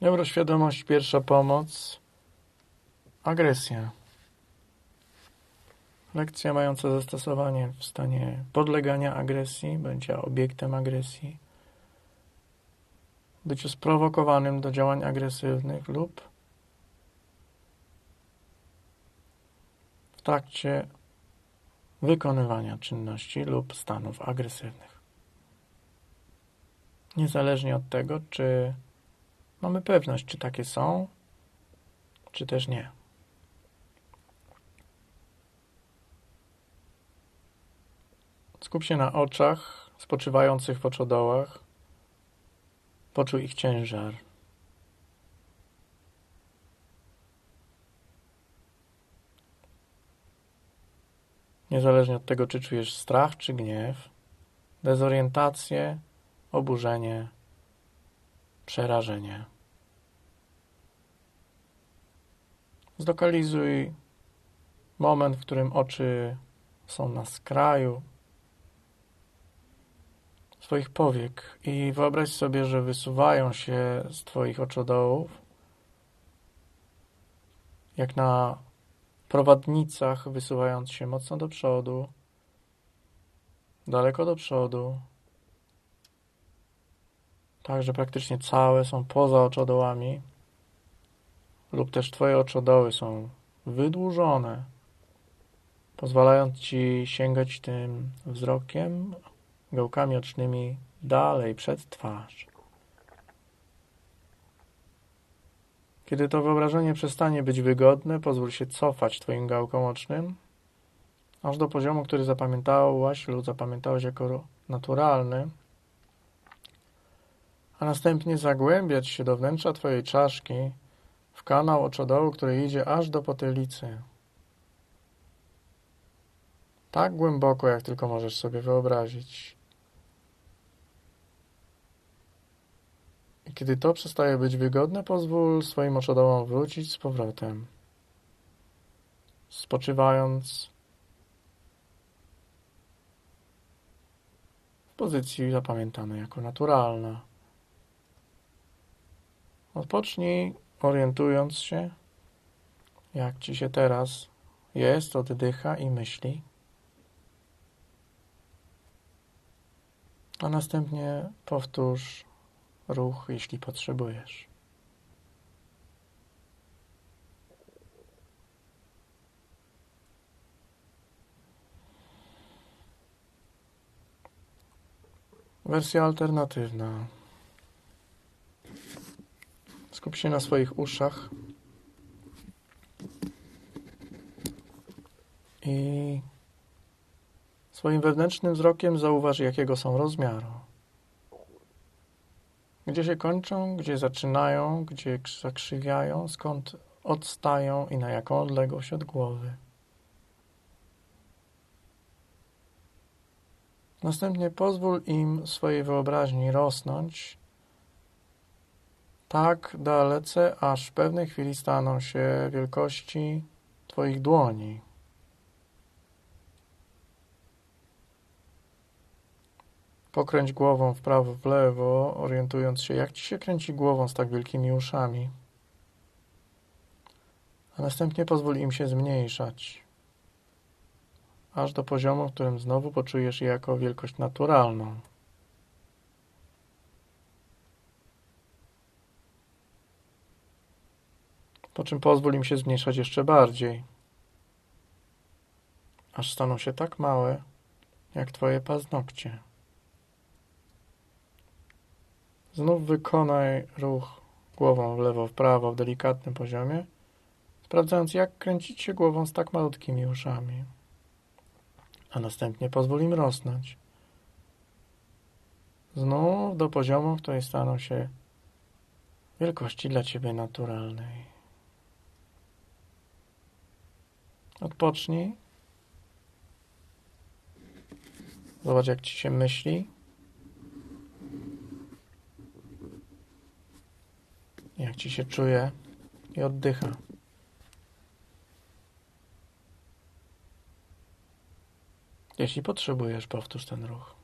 Neuroświadomość, pierwsza pomoc, agresja. Lekcja mająca zastosowanie w stanie podlegania agresji, będzie obiektem agresji, byciu sprowokowanym do działań agresywnych lub w trakcie wykonywania czynności lub stanów agresywnych. Niezależnie od tego, czy mamy pewność, czy takie są, czy też nie. Skup się na oczach spoczywających w oczodołach. Poczuj ich ciężar. Niezależnie od tego, czy czujesz strach, czy gniew, dezorientację, oburzenie, przerażenie. Zlokalizuj moment, w którym oczy są na skraju swoich powiek i wyobraź sobie, że wysuwają się z Twoich oczodołów jak na prowadnicach, wysuwając się mocno do przodu, daleko do przodu, tak, że praktycznie całe są poza oczodołami, lub też Twoje oczodoły są wydłużone, pozwalając Ci sięgać tym wzrokiem, gałkami ocznymi dalej przed twarz. Kiedy to wyobrażenie przestanie być wygodne, pozwól się cofać Twoim gałkom ocznym, aż do poziomu, który zapamiętałaś lub zapamiętałeś jako naturalny, a następnie zagłębiać się do wnętrza Twojej czaszki w kanał oczodołu, który idzie aż do potylicy. Tak głęboko, jak tylko możesz sobie wyobrazić. I kiedy to przestaje być wygodne, pozwól swoim oczodołom wrócić z powrotem. Spoczywając w pozycji zapamiętanej jako naturalna. Odpocznij, orientując się, jak ci się teraz jest, oddycha i myśli. A następnie powtórz ruch, jeśli potrzebujesz. Wersja alternatywna. Skup się na swoich uszach i swoim wewnętrznym wzrokiem zauważ, jakiego są rozmiaru. Gdzie się kończą, gdzie zaczynają, gdzie zakrzywiają, skąd odstają i na jaką odległość od głowy. Następnie pozwól im swojej wyobraźni rosnąć tak dalece, aż w pewnej chwili staną się wielkości Twoich dłoni. Pokręć głową w prawo, w lewo, orientując się, jak Ci się kręci głową z tak wielkimi uszami. A następnie pozwól im się zmniejszać, aż do poziomu, w którym znowu poczujesz je jako wielkość naturalną. Po czym pozwól im się zmniejszać jeszcze bardziej, aż staną się tak małe, jak Twoje paznokcie. Znów wykonaj ruch głową w lewo, w prawo w delikatnym poziomie, sprawdzając jak kręcić się głową z tak malutkimi uszami. A następnie pozwól im rosnąć. Znów do poziomu, w którym staną się wielkości dla Ciebie naturalnej. Odpocznij. Zobacz, jak Ci się myśli. jak ci się czuje i oddycha. Jeśli potrzebujesz, powtórz ten ruch.